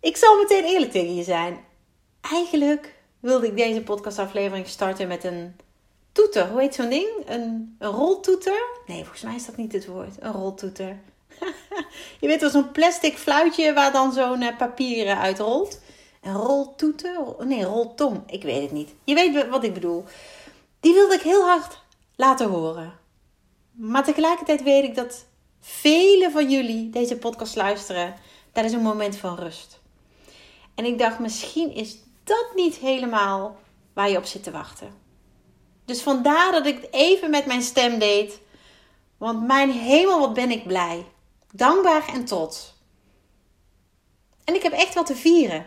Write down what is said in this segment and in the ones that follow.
Ik zal meteen eerlijk tegen je zijn. Eigenlijk wilde ik deze podcastaflevering starten met een toeter. Hoe heet zo'n ding? Een, een roltoeter? Nee, volgens mij is dat niet het woord. Een roltoeter. je weet wel, zo'n plastic fluitje waar dan zo'n uh, papier uit rolt. Een roltoeter? Nee, roltong. Ik weet het niet. Je weet wat ik bedoel. Die wilde ik heel hard laten horen. Maar tegelijkertijd weet ik dat velen van jullie deze podcast luisteren tijdens een moment van rust. En ik dacht, misschien is dat niet helemaal waar je op zit te wachten. Dus vandaar dat ik het even met mijn stem deed. Want mijn hemel, wat ben ik blij. Dankbaar en trots. En ik heb echt wat te vieren.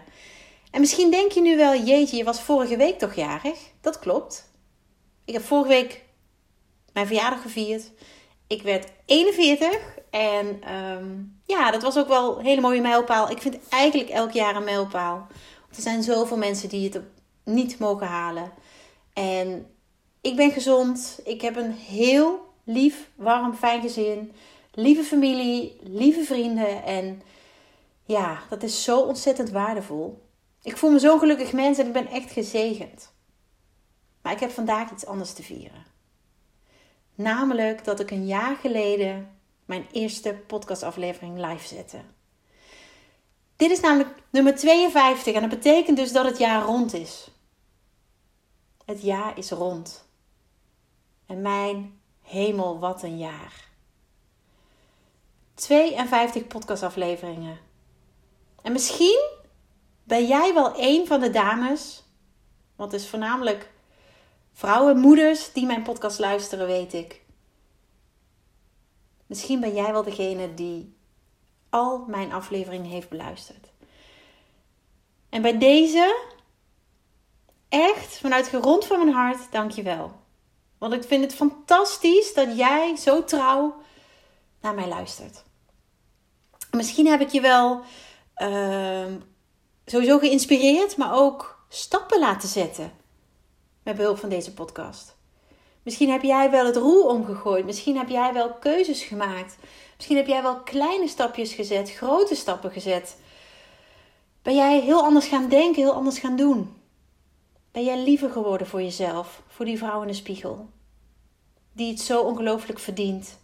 En misschien denk je nu wel, jeetje, je was vorige week toch jarig? Dat klopt. Ik heb vorige week mijn verjaardag gevierd. Ik werd 41 en um, ja, dat was ook wel een hele mooie mijlpaal. Ik vind eigenlijk elk jaar een mijlpaal. Er zijn zoveel mensen die het niet mogen halen. En ik ben gezond. Ik heb een heel lief, warm, fijn gezin. Lieve familie, lieve vrienden. En ja, dat is zo ontzettend waardevol. Ik voel me zo'n gelukkig mens en ik ben echt gezegend. Maar ik heb vandaag iets anders te vieren. Namelijk dat ik een jaar geleden mijn eerste podcastaflevering live zette. Dit is namelijk nummer 52 en dat betekent dus dat het jaar rond is. Het jaar is rond. En mijn hemel, wat een jaar. 52 podcastafleveringen. En misschien ben jij wel een van de dames, want het is voornamelijk vrouwen, moeders die mijn podcast luisteren, weet ik. Misschien ben jij wel degene die al mijn afleveringen heeft beluisterd. En bij deze, echt vanuit grond van mijn hart, dank je wel. Want ik vind het fantastisch dat jij zo trouw naar mij luistert. Misschien heb ik je wel uh, sowieso geïnspireerd, maar ook stappen laten zetten met behulp van deze podcast. Misschien heb jij wel het roer omgegooid. Misschien heb jij wel keuzes gemaakt. Misschien heb jij wel kleine stapjes gezet, grote stappen gezet. Ben jij heel anders gaan denken, heel anders gaan doen? Ben jij liever geworden voor jezelf, voor die vrouw in de spiegel? Die het zo ongelooflijk verdient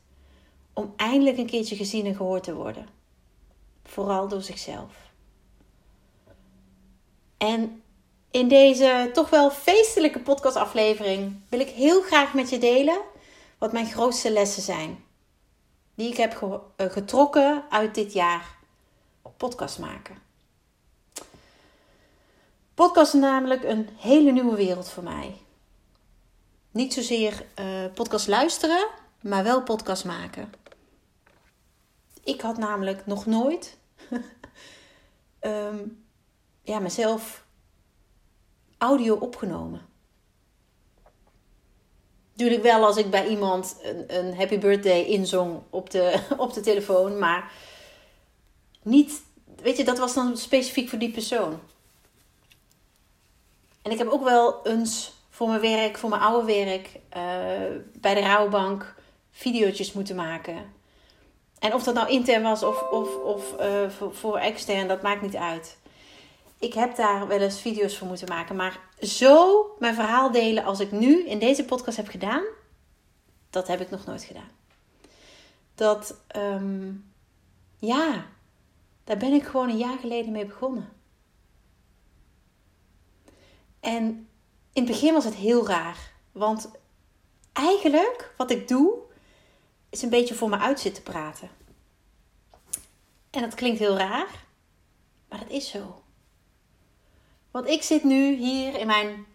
om eindelijk een keertje gezien en gehoord te worden. Vooral door zichzelf. En in deze toch wel feestelijke podcastaflevering wil ik heel graag met je delen wat mijn grootste lessen zijn. Die ik heb eh, getrokken uit dit jaar podcast maken. Podcast is namelijk een hele nieuwe wereld voor mij. Niet zozeer uh, podcast luisteren, maar wel podcast maken. Ik had namelijk nog nooit um, ja, mezelf audio opgenomen. Natuurlijk wel als ik bij iemand een, een happy birthday inzong op de, op de telefoon, maar niet, weet je, dat was dan specifiek voor die persoon. En ik heb ook wel eens voor mijn werk, voor mijn oude werk, uh, bij de rouwbank video's moeten maken. En of dat nou intern was of, of, of uh, voor, voor extern, dat maakt niet uit ik heb daar wel eens video's voor moeten maken. Maar zo mijn verhaal delen als ik nu in deze podcast heb gedaan, dat heb ik nog nooit gedaan. Dat, ehm, ja, daar ben ik gewoon een jaar geleden mee begonnen. En in het begin was het heel raar. Want eigenlijk wat ik doe, is een beetje voor me uit zitten praten. En dat klinkt heel raar, maar dat is zo. Want ik zit nu hier in mijn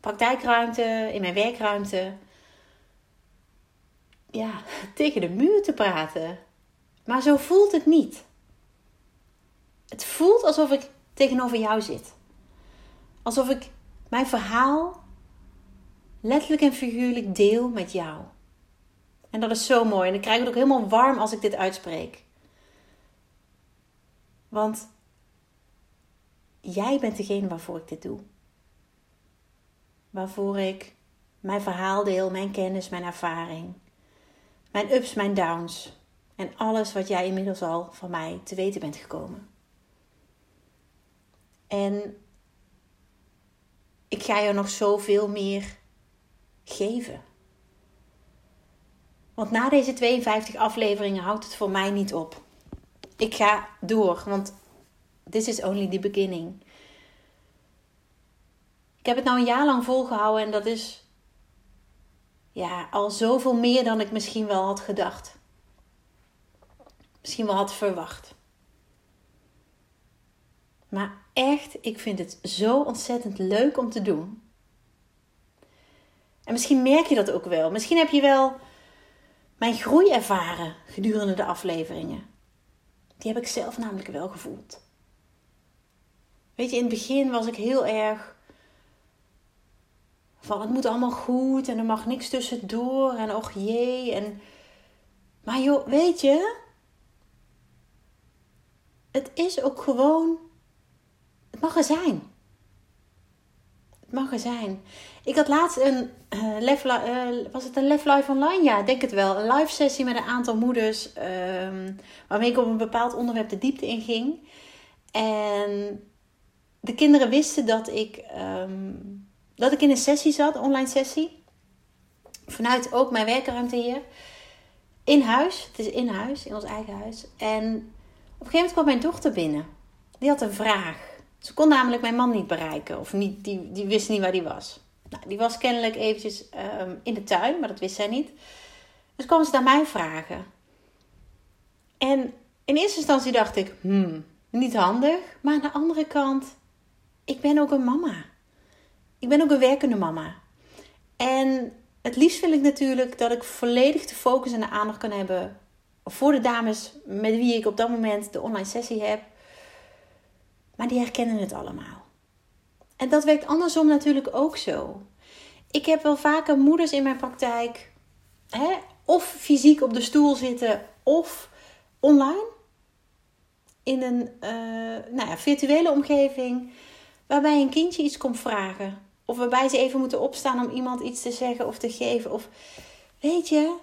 praktijkruimte, in mijn werkruimte. Ja, tegen de muur te praten. Maar zo voelt het niet. Het voelt alsof ik tegenover jou zit. Alsof ik mijn verhaal letterlijk en figuurlijk deel met jou. En dat is zo mooi. En ik krijg het ook helemaal warm als ik dit uitspreek. Want jij bent degene waarvoor ik dit doe. Waarvoor ik mijn verhaal deel, mijn kennis, mijn ervaring. Mijn ups, mijn downs. En alles wat jij inmiddels al van mij te weten bent gekomen. En ik ga je nog zoveel meer geven. Want na deze 52 afleveringen houdt het voor mij niet op. Ik ga door, want this is only the beginning. Ik heb het nou een jaar lang volgehouden en dat is ja, al zoveel meer dan ik misschien wel had gedacht. Misschien wel had verwacht. Maar echt, ik vind het zo ontzettend leuk om te doen. En misschien merk je dat ook wel. Misschien heb je wel mijn groei ervaren gedurende de afleveringen. Die heb ik zelf namelijk wel gevoeld. Weet je, in het begin was ik heel erg van het moet allemaal goed en er mag niks tussendoor en och jee. En... Maar joh, weet je, het is ook gewoon, het mag er zijn. Het mag er zijn. Ik had laatst een, uh, was het een Lef Live Online? Ja, denk het wel. Een live sessie met een aantal moeders, um, waarmee ik op een bepaald onderwerp de diepte in ging. En de kinderen wisten dat ik, um, dat ik in een sessie zat, online sessie. Vanuit ook mijn werkruimte hier. In huis. Het is in huis, in ons eigen huis. En op een gegeven moment kwam mijn dochter binnen. Die had een vraag. Ze kon namelijk mijn man niet bereiken. Of niet, die, die wist niet waar die was. Nou, die was kennelijk eventjes um, in de tuin, maar dat wist zij niet. Dus kwam ze naar mij vragen. En in eerste instantie dacht ik, hmm, niet handig. Maar aan de andere kant, ik ben ook een mama. Ik ben ook een werkende mama. En het liefst wil ik natuurlijk dat ik volledig de focus en de aandacht kan hebben voor de dames met wie ik op dat moment de online sessie heb. Maar die herkennen het allemaal. En dat werkt andersom natuurlijk ook zo. Ik heb wel vaker moeders in mijn praktijk, hè, of fysiek op de stoel zitten, of online. In een uh, nou ja, virtuele omgeving, waarbij een kindje iets komt vragen. Of waarbij ze even moeten opstaan om iemand iets te zeggen of te geven. Of weet je,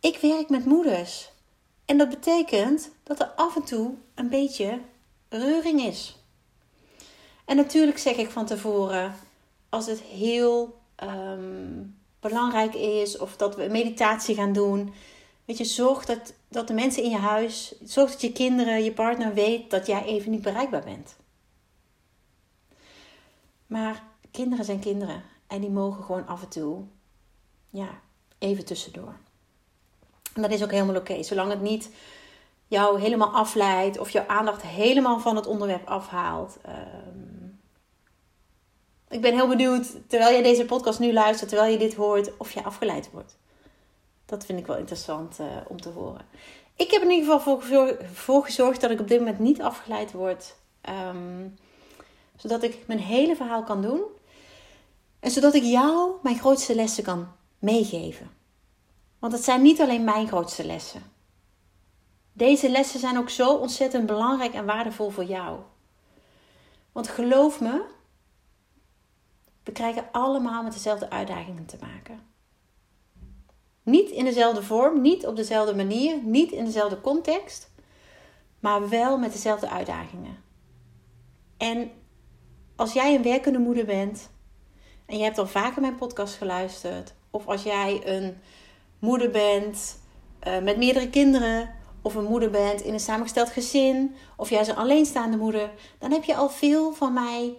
ik werk met moeders. En dat betekent dat er af en toe een beetje reuring is. En natuurlijk zeg ik van tevoren, als het heel ehm, belangrijk is of dat we meditatie gaan doen. Weet je, zorg dat, dat de mensen in je huis, zorg dat je kinderen, je partner weet dat jij even niet bereikbaar bent. Maar kinderen zijn kinderen en die mogen gewoon af en toe, ja, even tussendoor. En dat is ook helemaal oké, zolang het niet jou helemaal afleidt of jouw aandacht helemaal van het onderwerp afhaalt. Ehm, ik ben heel benieuwd, terwijl je deze podcast nu luistert, terwijl je dit hoort, of je afgeleid wordt. Dat vind ik wel interessant uh, om te horen. Ik heb in ieder geval voor, gezorgd dat ik op dit moment niet afgeleid word. Um, zodat ik mijn hele verhaal kan doen. En zodat ik jou mijn grootste lessen kan meegeven. Want het zijn niet alleen mijn grootste lessen. Deze lessen zijn ook zo ontzettend belangrijk en waardevol voor jou. Want geloof me, we krijgen allemaal met dezelfde uitdagingen te maken. Niet in dezelfde vorm, niet op dezelfde manier, niet in dezelfde context, maar wel met dezelfde uitdagingen. En als jij een werkende moeder bent en je hebt al vaker mijn podcast geluisterd, of als jij een moeder bent uh, met meerdere kinderen, of een moeder bent in een samengesteld gezin, of jij is een alleenstaande moeder, dan heb je al veel van mij,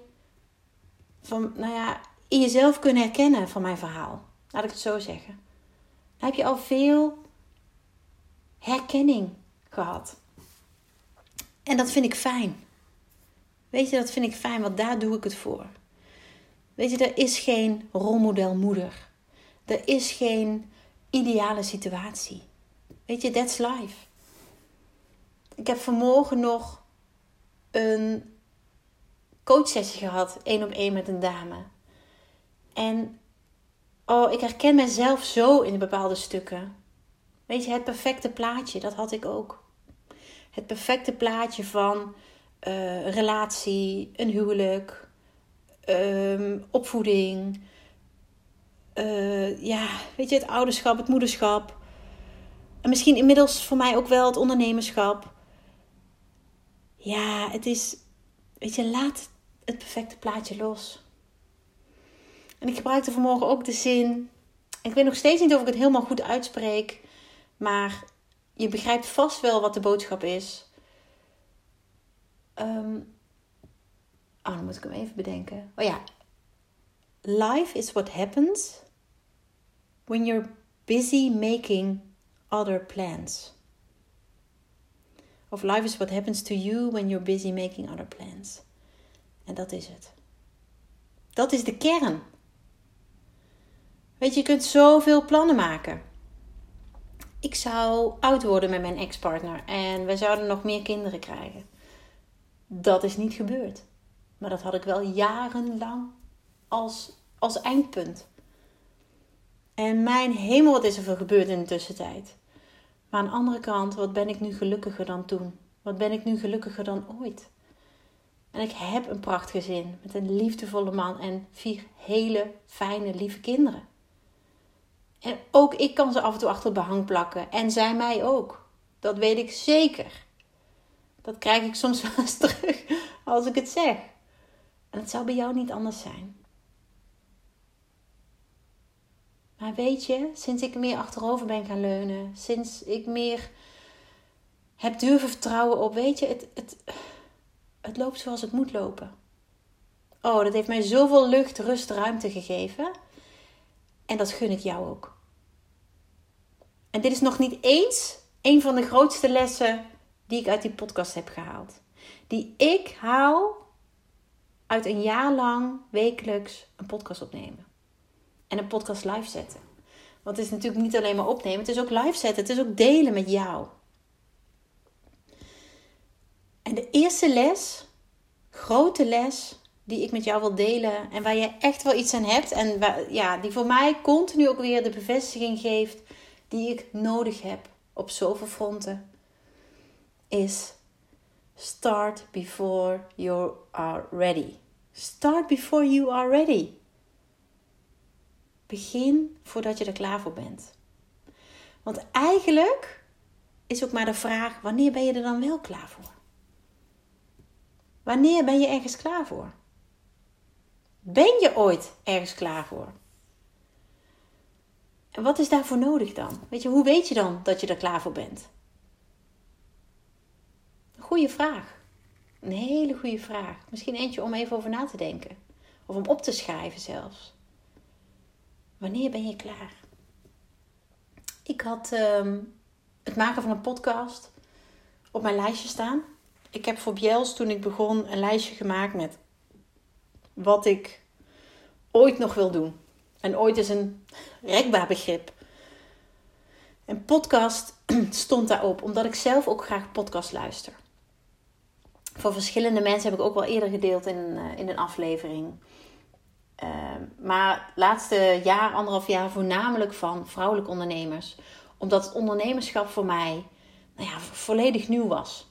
van, nou ja, in jezelf kunnen herkennen van mijn verhaal. Laat ik het zo zeggen. Dan heb je al veel herkenning gehad. En dat vind ik fijn. Weet je, dat vind ik fijn, want daar doe ik het voor. Weet je, er is geen rolmodel moeder. Er is geen ideale situatie. Weet je, that's life. Ik heb vanmorgen nog een coachsessie gehad, één op één met een dame. En oh, ik herken mezelf zo in bepaalde stukken. Weet je, het perfecte plaatje, dat had ik ook. Het perfecte plaatje van uh, relatie, een huwelijk, um, opvoeding. Uh, ja, weet je, het ouderschap, het moederschap. En misschien inmiddels voor mij ook wel het ondernemerschap. Ja, het is, weet je, laat het perfecte plaatje los. En ik gebruikte vanmorgen ook de zin. Ik weet nog steeds niet of ik het helemaal goed uitspreek. Maar je begrijpt vast wel wat de boodschap is. Um, oh, dan moet ik hem even bedenken. Oh ja. Life is what happens when you're busy making other plans. Of life is what happens to you when you're busy making other plans. En dat is het. Dat is de kern. Weet je, je kunt zoveel plannen maken. Ik zou oud worden met mijn ex-partner en we zouden nog meer kinderen krijgen. Dat is niet gebeurd. Maar dat had ik wel jarenlang als, als eindpunt. En mijn hemel, wat is er voor gebeurd in de tussentijd? Maar aan de andere kant, wat ben ik nu gelukkiger dan toen? Wat ben ik nu gelukkiger dan ooit? En ik heb een prachtgezin met een liefdevolle man en vier hele fijne, lieve kinderen. En ook ik kan ze af en toe achter het behang plakken. En zij mij ook. Dat weet ik zeker. Dat krijg ik soms wel eens terug als ik het zeg. En het zou bij jou niet anders zijn. Maar weet je, sinds ik meer achterover ben gaan leunen, sinds ik meer heb durven vertrouwen op, weet je, het, het, het loopt zoals het moet lopen. Oh, dat heeft mij zoveel lucht, rust, ruimte gegeven. En dat gun ik jou ook. En dit is nog niet eens een van de grootste lessen die ik uit die podcast heb gehaald. Die ik haal uit een jaar lang wekelijks een podcast opnemen. En een podcast live zetten. Want het is natuurlijk niet alleen maar opnemen, het is ook live zetten. Het is ook delen met jou. En de eerste les, grote les, die ik met jou wil delen en waar je echt wel iets aan hebt en waar, ja, die voor mij continu ook weer de bevestiging geeft die ik nodig heb op zoveel fronten, is start before you are ready. Start before you are ready. Begin voordat je er klaar voor bent. Want eigenlijk is ook maar de vraag: wanneer ben je er dan wel klaar voor? Wanneer ben je ergens klaar voor? Ben je ooit ergens klaar voor? En wat is daarvoor nodig dan? Weet je, hoe weet je dan dat je er klaar voor bent? Goeie vraag. Een hele goede vraag. Misschien eentje om even over na te denken. Of om op te schrijven zelfs. Wanneer ben je klaar? Ik had ehm, het maken van een podcast op mijn lijstje staan. Ik heb voor Bjels toen ik begon een lijstje gemaakt met wat ik ooit nog wil doen. En ooit is een rekbaar begrip. En podcast stond daarop, omdat ik zelf ook graag podcast luister. Voor verschillende mensen heb ik ook wel eerder gedeeld in, uh, in een aflevering. Uh, maar laatste jaar, anderhalf jaar, voornamelijk van vrouwelijke ondernemers. Omdat het ondernemerschap voor mij nou ja, volledig nieuw was.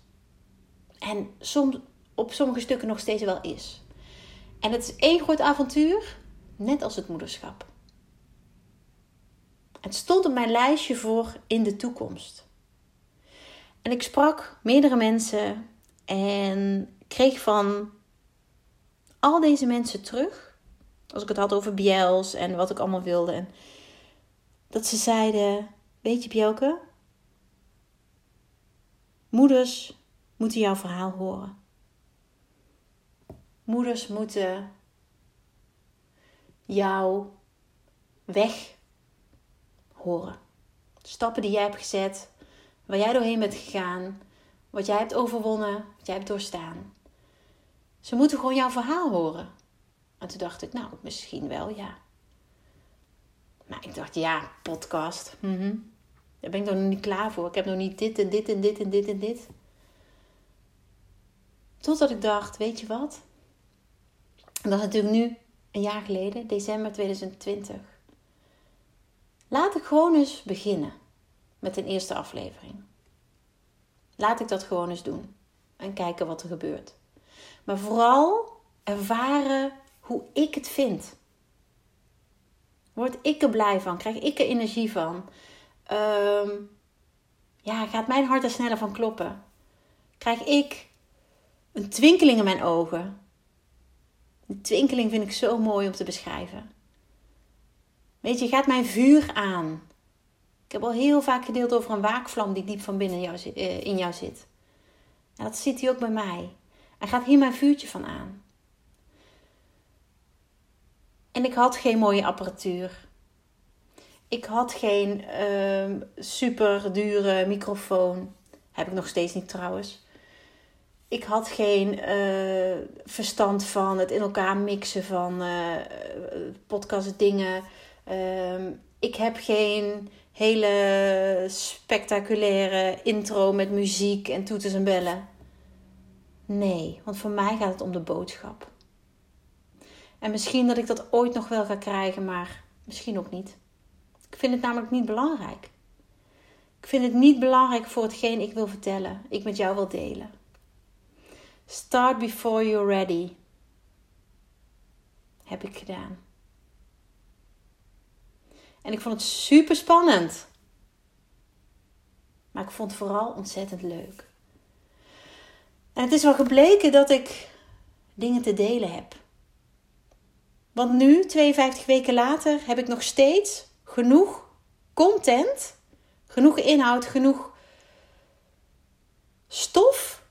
En soms, op sommige stukken nog steeds wel is. En het is één groot avontuur, net als het moederschap. Het stond op mijn lijstje voor in de toekomst. En ik sprak meerdere mensen en kreeg van al deze mensen terug, als ik het had over Biels en wat ik allemaal wilde, en dat ze zeiden: Weet je, Bjelke, moeders moeten jouw verhaal horen. Moeders moeten jouw weg horen. Stappen die jij hebt gezet, waar jij doorheen bent gegaan, wat jij hebt overwonnen, wat jij hebt doorstaan. Ze moeten gewoon jouw verhaal horen. En toen dacht ik, nou, misschien wel, ja. Maar ik dacht, ja, podcast. Mm Daar ben ik nog niet klaar voor. Ik heb nog niet dit en dit en dit en dit en dit. Totdat ik dacht, weet je wat? Dat is natuurlijk nu een jaar geleden, december 2020. Laat ik gewoon eens beginnen met een eerste aflevering. Laat ik dat gewoon eens doen en kijken wat er gebeurt. Maar vooral ervaren hoe ik het vind. Word ik er blij van? Krijg ik er energie van? Um, ja, gaat mijn hart er sneller van kloppen? Krijg ik een twinkeling in mijn ogen? Een twinkeling vind ik zo mooi om te beschrijven. Weet je, gaat mijn vuur aan? Ik heb al heel vaak gedeeld over een waakvlam die diep van binnen jou, eh, in jou zit. En dat zit hier ook bij mij. En gaat hier mijn vuurtje van aan? En ik had geen mooie apparatuur. Ik had geen uh, super dure microfoon. Heb ik nog steeds niet trouwens. Ik had geen uh, verstand van het in elkaar mixen van uh, podcast dingen. Uh, ik heb geen hele spectaculaire intro met muziek en toeters en bellen. Nee, want voor mij gaat het om de boodschap. En misschien dat ik dat ooit nog wel ga krijgen, maar misschien ook niet. Ik vind het namelijk niet belangrijk. Ik vind het niet belangrijk voor hetgeen ik wil vertellen, ik met jou wil delen. Start before you're ready. Heb ik gedaan. En ik vond het super spannend. Maar ik vond het vooral ontzettend leuk. En het is wel gebleken dat ik dingen te delen heb. Want nu, 52 weken later, heb ik nog steeds genoeg content, genoeg inhoud, genoeg stof,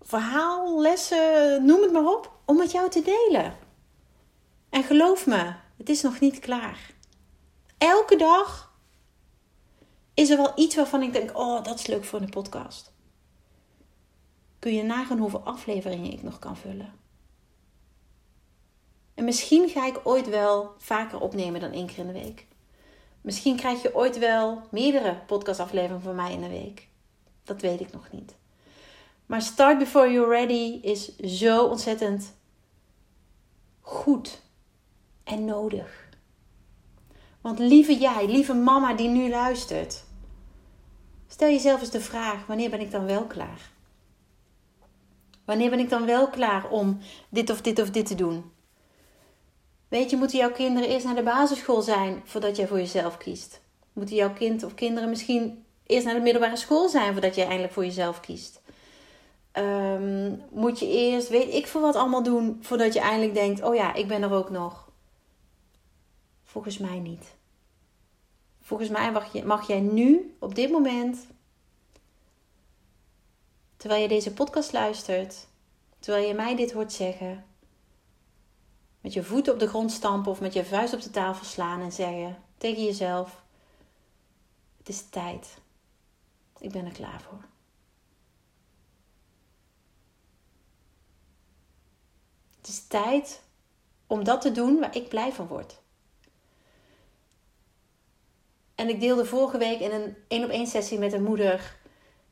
verhaal, lessen, noem het maar op, om met jou te delen. En geloof me, het is nog niet klaar. Elke dag is er wel iets waarvan ik denk: oh, dat is leuk voor een podcast. Kun je nagaan hoeveel afleveringen ik nog kan vullen? En misschien ga ik ooit wel vaker opnemen dan één keer in de week. Misschien krijg je ooit wel meerdere podcastafleveringen van mij in de week. Dat weet ik nog niet. Maar start before you're ready is zo ontzettend goed en nodig. Want lieve jij, lieve mama die nu luistert, stel jezelf eens de vraag: wanneer ben ik dan wel klaar? Wanneer ben ik dan wel klaar om dit of dit of dit te doen? Weet je, moeten jouw kinderen eerst naar de basisschool zijn voordat jij voor jezelf kiest? Moeten jouw kind of kinderen misschien eerst naar de middelbare school zijn voordat jij eindelijk voor jezelf kiest? Ehm, moet je eerst, weet ik veel wat allemaal doen voordat je eindelijk denkt: oh ja, ik ben er ook nog? Volgens mij niet. Volgens mij mag, je, mag jij nu, op dit moment, terwijl je deze podcast luistert, terwijl je mij dit hoort zeggen, met je voeten op de grond stampen of met je vuist op de tafel slaan en zeggen tegen jezelf: Het is tijd. Ik ben er klaar voor. Het is tijd om dat te doen waar ik blij van word. En ik deelde vorige week in een één op één sessie met een moeder.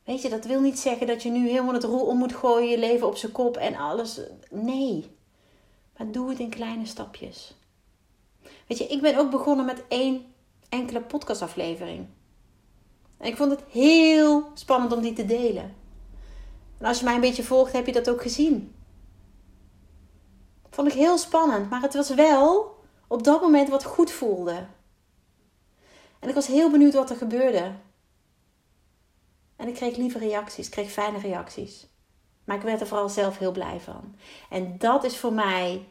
Weet je, dat wil niet zeggen dat je nu helemaal het roer om moet gooien, je leven op zijn kop en alles. Nee. Maar doe het in kleine stapjes. Weet je, ik ben ook begonnen met één enkele podcastaflevering. En ik vond het heel spannend om die te delen. En als je mij een beetje volgt, heb je dat ook gezien. vond ik heel spannend, maar het was wel op dat moment wat goed voelde. En ik was heel benieuwd wat er gebeurde. En ik kreeg lieve reacties, ik kreeg fijne reacties. Maar ik werd er vooral zelf heel blij van. En dat is voor mij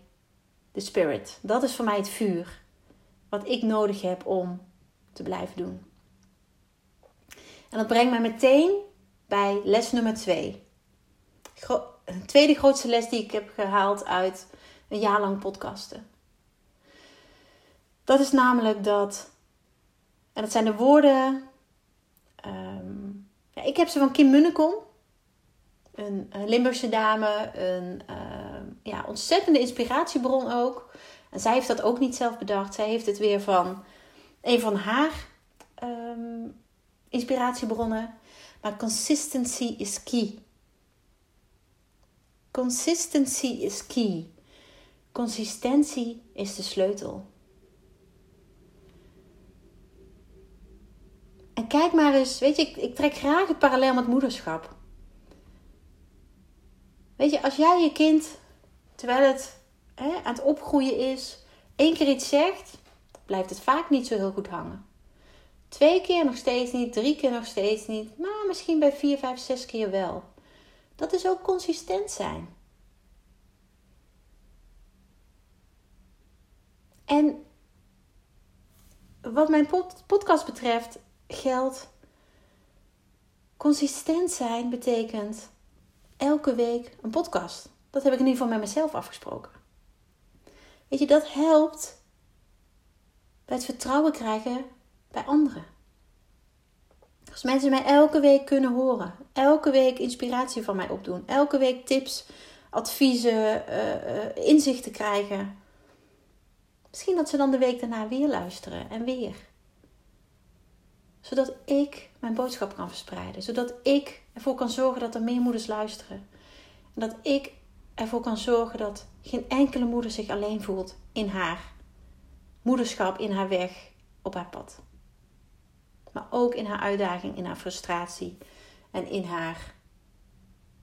de spirit. Dat is voor mij het vuur. Wat ik nodig heb om te blijven doen. En dat brengt mij meteen bij les nummer twee. De tweede grootste les die ik heb gehaald uit een jaar lang podcasten. Dat is namelijk dat, en dat zijn de woorden, ehm, ja, ik heb ze van Kim Munnekom een, Limburgse dame, een uh, ja, ontzettende inspiratiebron ook. En zij heeft dat ook niet zelf bedacht. Zij heeft het weer van een van haar um, inspiratiebronnen. Maar consistency is key. Consistency is key. Consistentie is de sleutel. En kijk maar eens, weet je, ik, ik trek graag het parallel met moederschap. Weet je, als jij je kind, terwijl het hè, aan het opgroeien is, één keer iets zegt, blijft het vaak niet zo heel goed hangen. Twee keer nog steeds niet, drie keer nog steeds niet, maar misschien bij vier, vijf, zes keer wel. Dat is ook consistent zijn. En wat mijn podcast betreft geldt consistent zijn betekent elke week een podcast. Dat heb ik in ieder geval met mezelf afgesproken. Weet je, dat helpt bij het vertrouwen krijgen bij anderen. Als mensen mij elke week kunnen horen, elke week inspiratie van mij opdoen, elke week tips, adviezen, uh, inzichten krijgen. Misschien dat ze dan de week daarna weer luisteren en weer. Zodat ik mijn boodschap kan verspreiden. Zodat ik ervoor kan zorgen dat er meer moeders luisteren. En dat ik ervoor kan zorgen dat geen enkele moeder zich alleen voelt in haar moederschap, in haar weg, op haar pad. Maar ook in haar uitdaging, in haar frustratie en in haar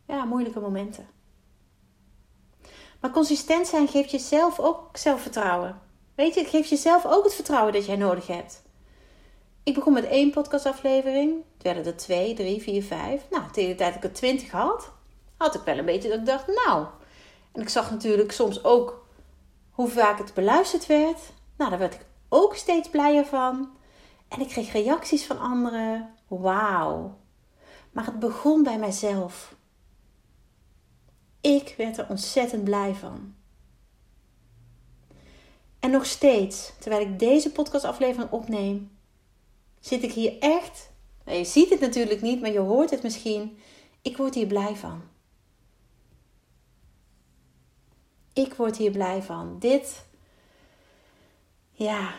ja, moeilijke momenten. Maar consistent zijn geeft jezelf ook zelfvertrouwen. Weet je, het geeft jezelf ook het vertrouwen dat jij nodig hebt. Ik begon met één podcastaflevering. Het werden er twee, drie, vier, vijf. Nou, tegen de tijd dat ik er twintig had, had ik wel een beetje dat ik dacht, nou. En ik zag natuurlijk soms ook hoe vaak het beluisterd werd. Nou, daar werd ik ook steeds blijer van. En ik kreeg reacties van anderen. Wauw. Maar het begon bij mijzelf. Ik werd er ontzettend blij van. En nog steeds, terwijl ik deze podcastaflevering opneem, zit ik hier echt. Nou, je ziet het natuurlijk niet, maar je hoort het misschien. Ik word hier blij van. Ik word hier blij van. Dit, ja,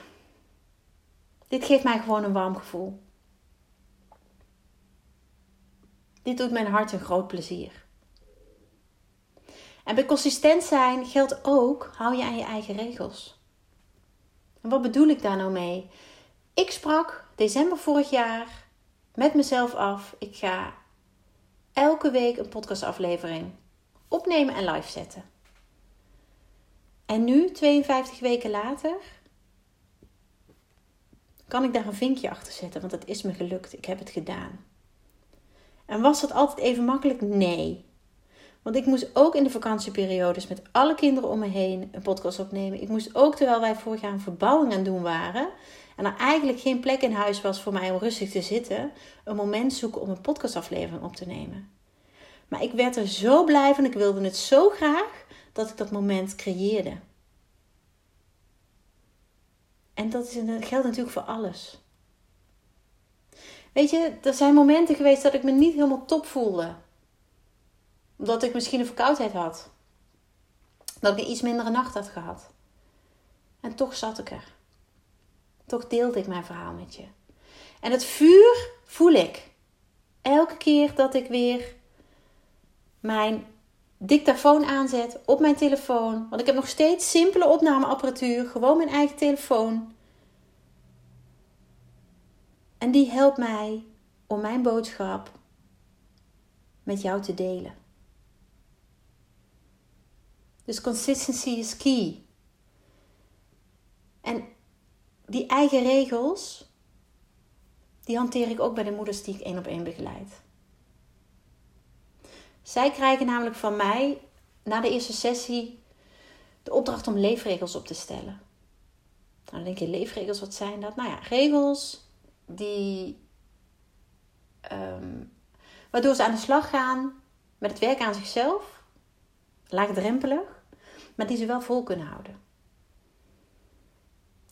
dit geeft mij gewoon een warm gevoel. Dit doet mijn hart een groot plezier. En bij consistent zijn geldt ook, hou je aan je eigen regels. En wat bedoel ik daar nou mee? Ik sprak december vorig jaar met mezelf af. Ik ga elke week een podcastaflevering opnemen en live zetten. En nu, 52 weken later, kan ik daar een vinkje achter zetten, want het is me gelukt. Ik heb het gedaan. En was dat altijd even makkelijk? Nee. Want ik moest ook in de vakantieperiodes met alle kinderen om me heen een podcast opnemen. Ik moest ook terwijl wij vorig jaar een verbouwing aan doen waren. En er eigenlijk geen plek in huis was voor mij om rustig te zitten. Een moment zoeken om een podcastaflevering op te nemen. Maar ik werd er zo blij van. Ik wilde het zo graag dat ik dat moment creëerde. En dat, is, geldt natuurlijk voor alles. Weet je, er zijn momenten geweest dat ik me niet helemaal top voelde. Omdat ik misschien een verkoudheid had. Dat ik een iets mindere nacht had gehad. En toch zat ik er. Toch deelde ik mijn verhaal met je. En het vuur voel ik. Elke keer dat ik weer mijn dictafoon aanzet op mijn telefoon. Want ik heb nog steeds simpele opnameapparatuur. Gewoon mijn eigen telefoon. En die helpt mij om mijn boodschap met jou te delen. Dus consistency is key. En die eigen regels, die hanteer ik ook bij de moeders die ik één op één begeleid. Zij krijgen namelijk van mij na de eerste sessie de opdracht om leefregels op te stellen. Nou, dan denk je, leefregels, wat zijn dat? Nou ja, regels die. Um, waardoor ze aan de slag gaan met het werk aan zichzelf, laagdrempelig, maar die ze wel vol kunnen houden.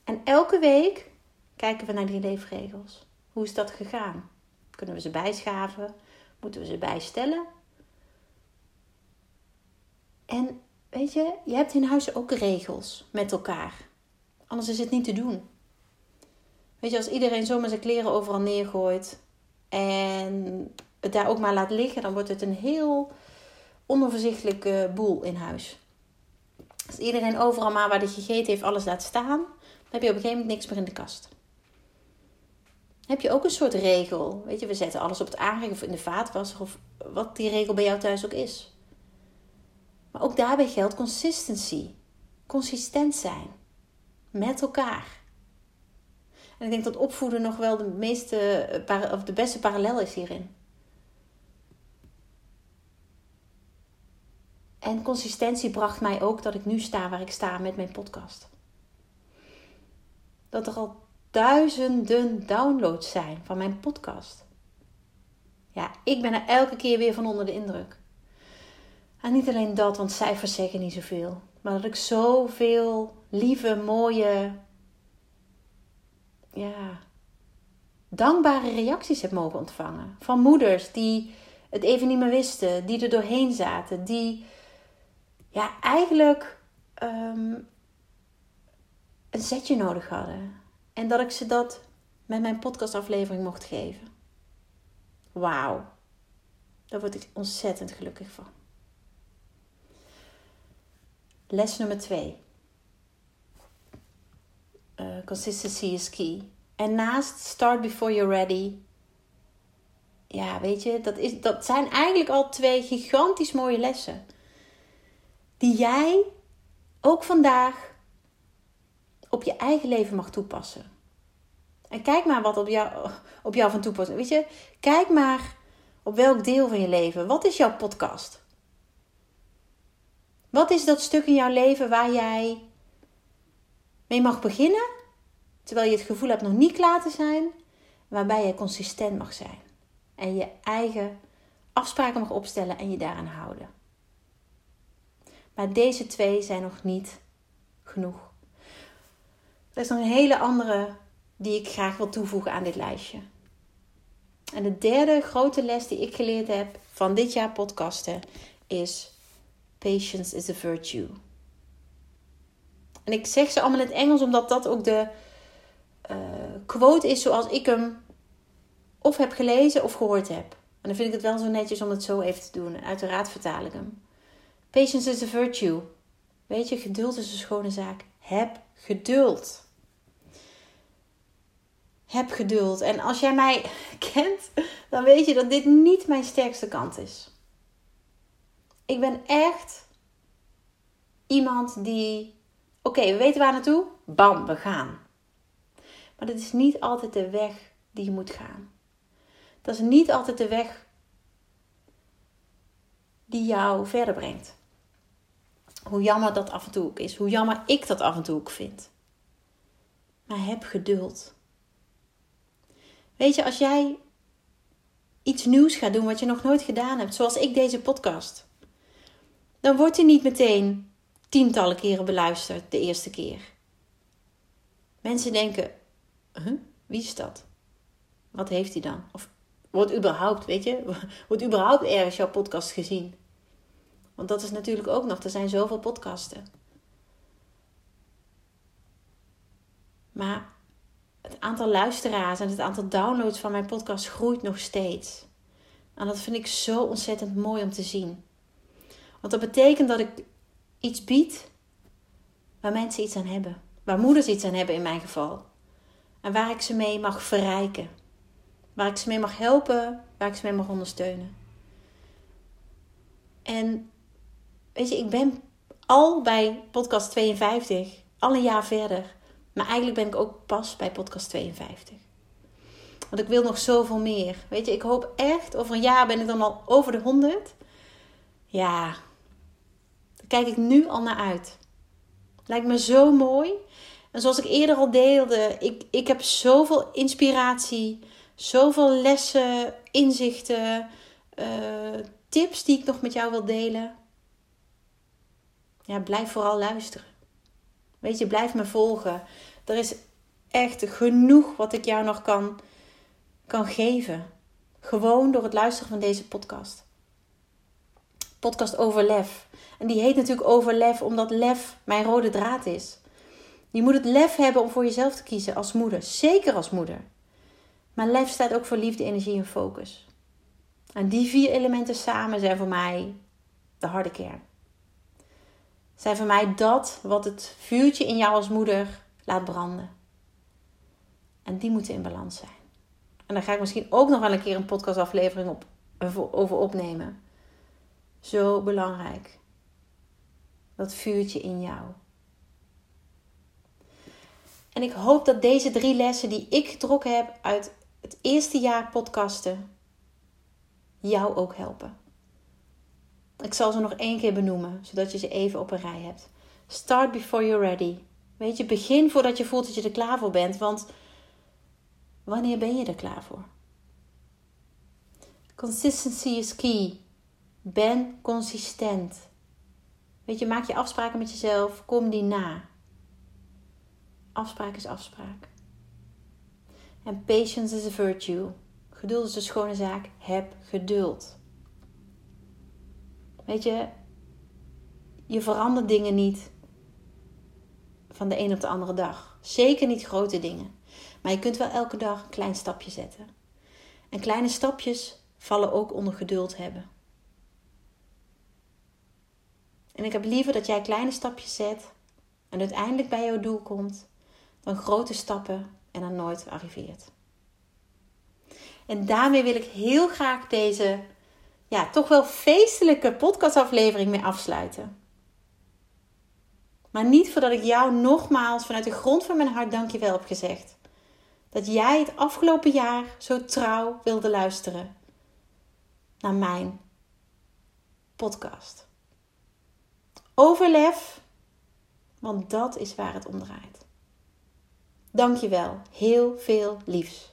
En elke week kijken we naar die leefregels. Hoe is dat gegaan? Kunnen we ze bijschaven? Moeten we ze bijstellen? En weet je, je hebt in huis ook regels met elkaar. Anders is het niet te doen. Weet je, als iedereen zomaar zijn kleren overal neergooit en het daar ook maar laat liggen, dan wordt het een heel onoverzichtelijke boel in huis. Als iedereen overal maar waar hij gegeten heeft alles laat staan, heb je op een gegeven moment niks meer in de kast. Heb je ook een soort regel? Weet je, we zetten alles op het aanrecht of in de vaatwasser of wat die regel bij jou thuis ook is. Maar ook daarbij geldt consistency. Consistent zijn. Met elkaar. En ik denk dat opvoeden nog wel de, meeste, of de beste parallel is hierin. En consistentie bracht mij ook dat ik nu sta waar ik sta met mijn podcast. Dat er al duizenden downloads zijn van mijn podcast. Ja, ik ben er elke keer weer van onder de indruk. En niet alleen dat, want cijfers zeggen niet zoveel. Maar dat ik zoveel lieve, mooie, ja, dankbare reacties heb mogen ontvangen. Van moeders die het even niet meer wisten, die er doorheen zaten, die ja, eigenlijk ehm, een zetje nodig hadden. En dat ik ze dat met mijn podcastaflevering mocht geven. Wauw. Daar word ik ontzettend gelukkig van. Les nummer 2. Uh, eh, consistency is key. En naast start before you're ready. Ja, weet je, dat, is, dat zijn eigenlijk al twee gigantisch mooie lessen. Die jij ook vandaag op je eigen leven mag toepassen. En kijk maar wat op jou, op jou van toepassing. Weet je, kijk maar op welk deel van je leven. Wat is jouw podcast? Wat is dat stuk in jouw leven waar jij mee mag beginnen, terwijl je het gevoel hebt nog niet klaar te zijn, waarbij je consistent mag zijn en je eigen afspraken mag opstellen en je daaraan houden. Maar deze twee zijn nog niet genoeg. Er is nog een hele andere die ik graag wil toevoegen aan dit lijstje. En de derde grote les die ik geleerd heb van dit jaar podcasten is: Patience is a virtue. En ik zeg ze allemaal in het Engels omdat dat ook de uh, quote is zoals ik hem of heb gelezen of gehoord heb. En dan vind ik het wel zo netjes om het zo even te doen. Uiteraard vertaal ik hem. Patience is a virtue. Weet je, geduld is een schone zaak. Heb geduld. Heb geduld. En als jij mij kent, dan weet je dat dit niet mijn sterkste kant is. Ik ben echt iemand die. Oké, we weten waar naartoe. Bam, we gaan. Maar dat is niet altijd de weg die je moet gaan. Dat is niet altijd de weg die jou verder brengt. Hoe jammer dat af en toe ook is. Hoe jammer ik dat af en toe ook vind. Maar heb geduld. Weet je, als jij iets nieuws gaat doen wat je nog nooit gedaan hebt, zoals ik deze podcast, dan wordt hij niet meteen tientallen keren beluisterd de eerste keer. Mensen denken: huh, wie is dat? Wat heeft hij dan? Of wordt überhaupt, weet je, wordt überhaupt ergens jouw podcast gezien? Want dat is natuurlijk ook nog, er zijn zoveel podcasten. Maar het aantal luisteraars en het aantal downloads van mijn podcast groeit nog steeds. En dat vind ik zo ontzettend mooi om te zien. Want dat betekent dat ik iets bied waar mensen iets aan hebben. Waar moeders iets aan hebben in mijn geval. En waar ik ze mee mag verrijken. Waar ik ze mee mag helpen, waar ik ze mee mag ondersteunen. En weet je, ik ben al bij podcast 52, al een jaar verder. Maar eigenlijk ben ik ook pas bij podcast 52. Want ik wil nog zoveel meer. Weet je, ik hoop echt, over een jaar ben ik dan al over de 100. Ja, daar kijk ik nu al naar uit. Lijkt me zo mooi. En zoals ik eerder al deelde, ik, ik heb zoveel inspiratie, zoveel lessen, inzichten, uh, tips die ik nog met jou wil delen. Ja, blijf vooral luisteren. Weet je, blijf me volgen. Er is echt genoeg wat ik jou nog kan, kan geven. Gewoon door het luisteren van deze podcast. Podcast over lef. En die heet natuurlijk over lef omdat lef mijn rode draad is. Je moet het lef hebben om voor jezelf te kiezen als moeder. Zeker als moeder. Maar lef staat ook voor liefde, energie en focus. En die vier elementen samen zijn voor mij de harde kern. Zijn voor mij dat wat het vuurtje in jou als moeder laat branden. En die moeten in balans zijn. En daar ga ik misschien ook nog wel een keer een podcastaflevering op, over opnemen. Zo belangrijk. Dat vuurtje in jou. En ik hoop dat deze drie lessen die ik getrokken heb uit het eerste jaar podcasten jou ook helpen. Ik zal ze nog één keer benoemen, zodat je ze even op een rij hebt. Start before you're ready. Weet je, begin voordat je voelt dat je er klaar voor bent, want wanneer ben je er klaar voor? Consistency is key. Ben consistent. Weet je, maak je afspraken met jezelf, kom die na. Afspraak is afspraak. En patience is a virtue. Geduld is de schone zaak. Heb geduld. Weet je, je verandert dingen niet van de een op de andere dag. Zeker niet grote dingen. Maar je kunt wel elke dag een klein stapje zetten. En kleine stapjes vallen ook onder geduld hebben. En ik heb liever dat jij kleine stapjes zet en uiteindelijk bij jouw doel komt, dan grote stappen en dan nooit arriveert. En daarmee wil ik heel graag deze ja, toch wel feestelijke podcastaflevering mee afsluiten. Maar niet voordat ik jou nogmaals vanuit de grond van mijn hart dankjewel heb gezegd. Dat jij het afgelopen jaar zo trouw wilde luisteren naar mijn podcast. Overlef, want dat is waar het om draait. Dankjewel, heel veel liefs.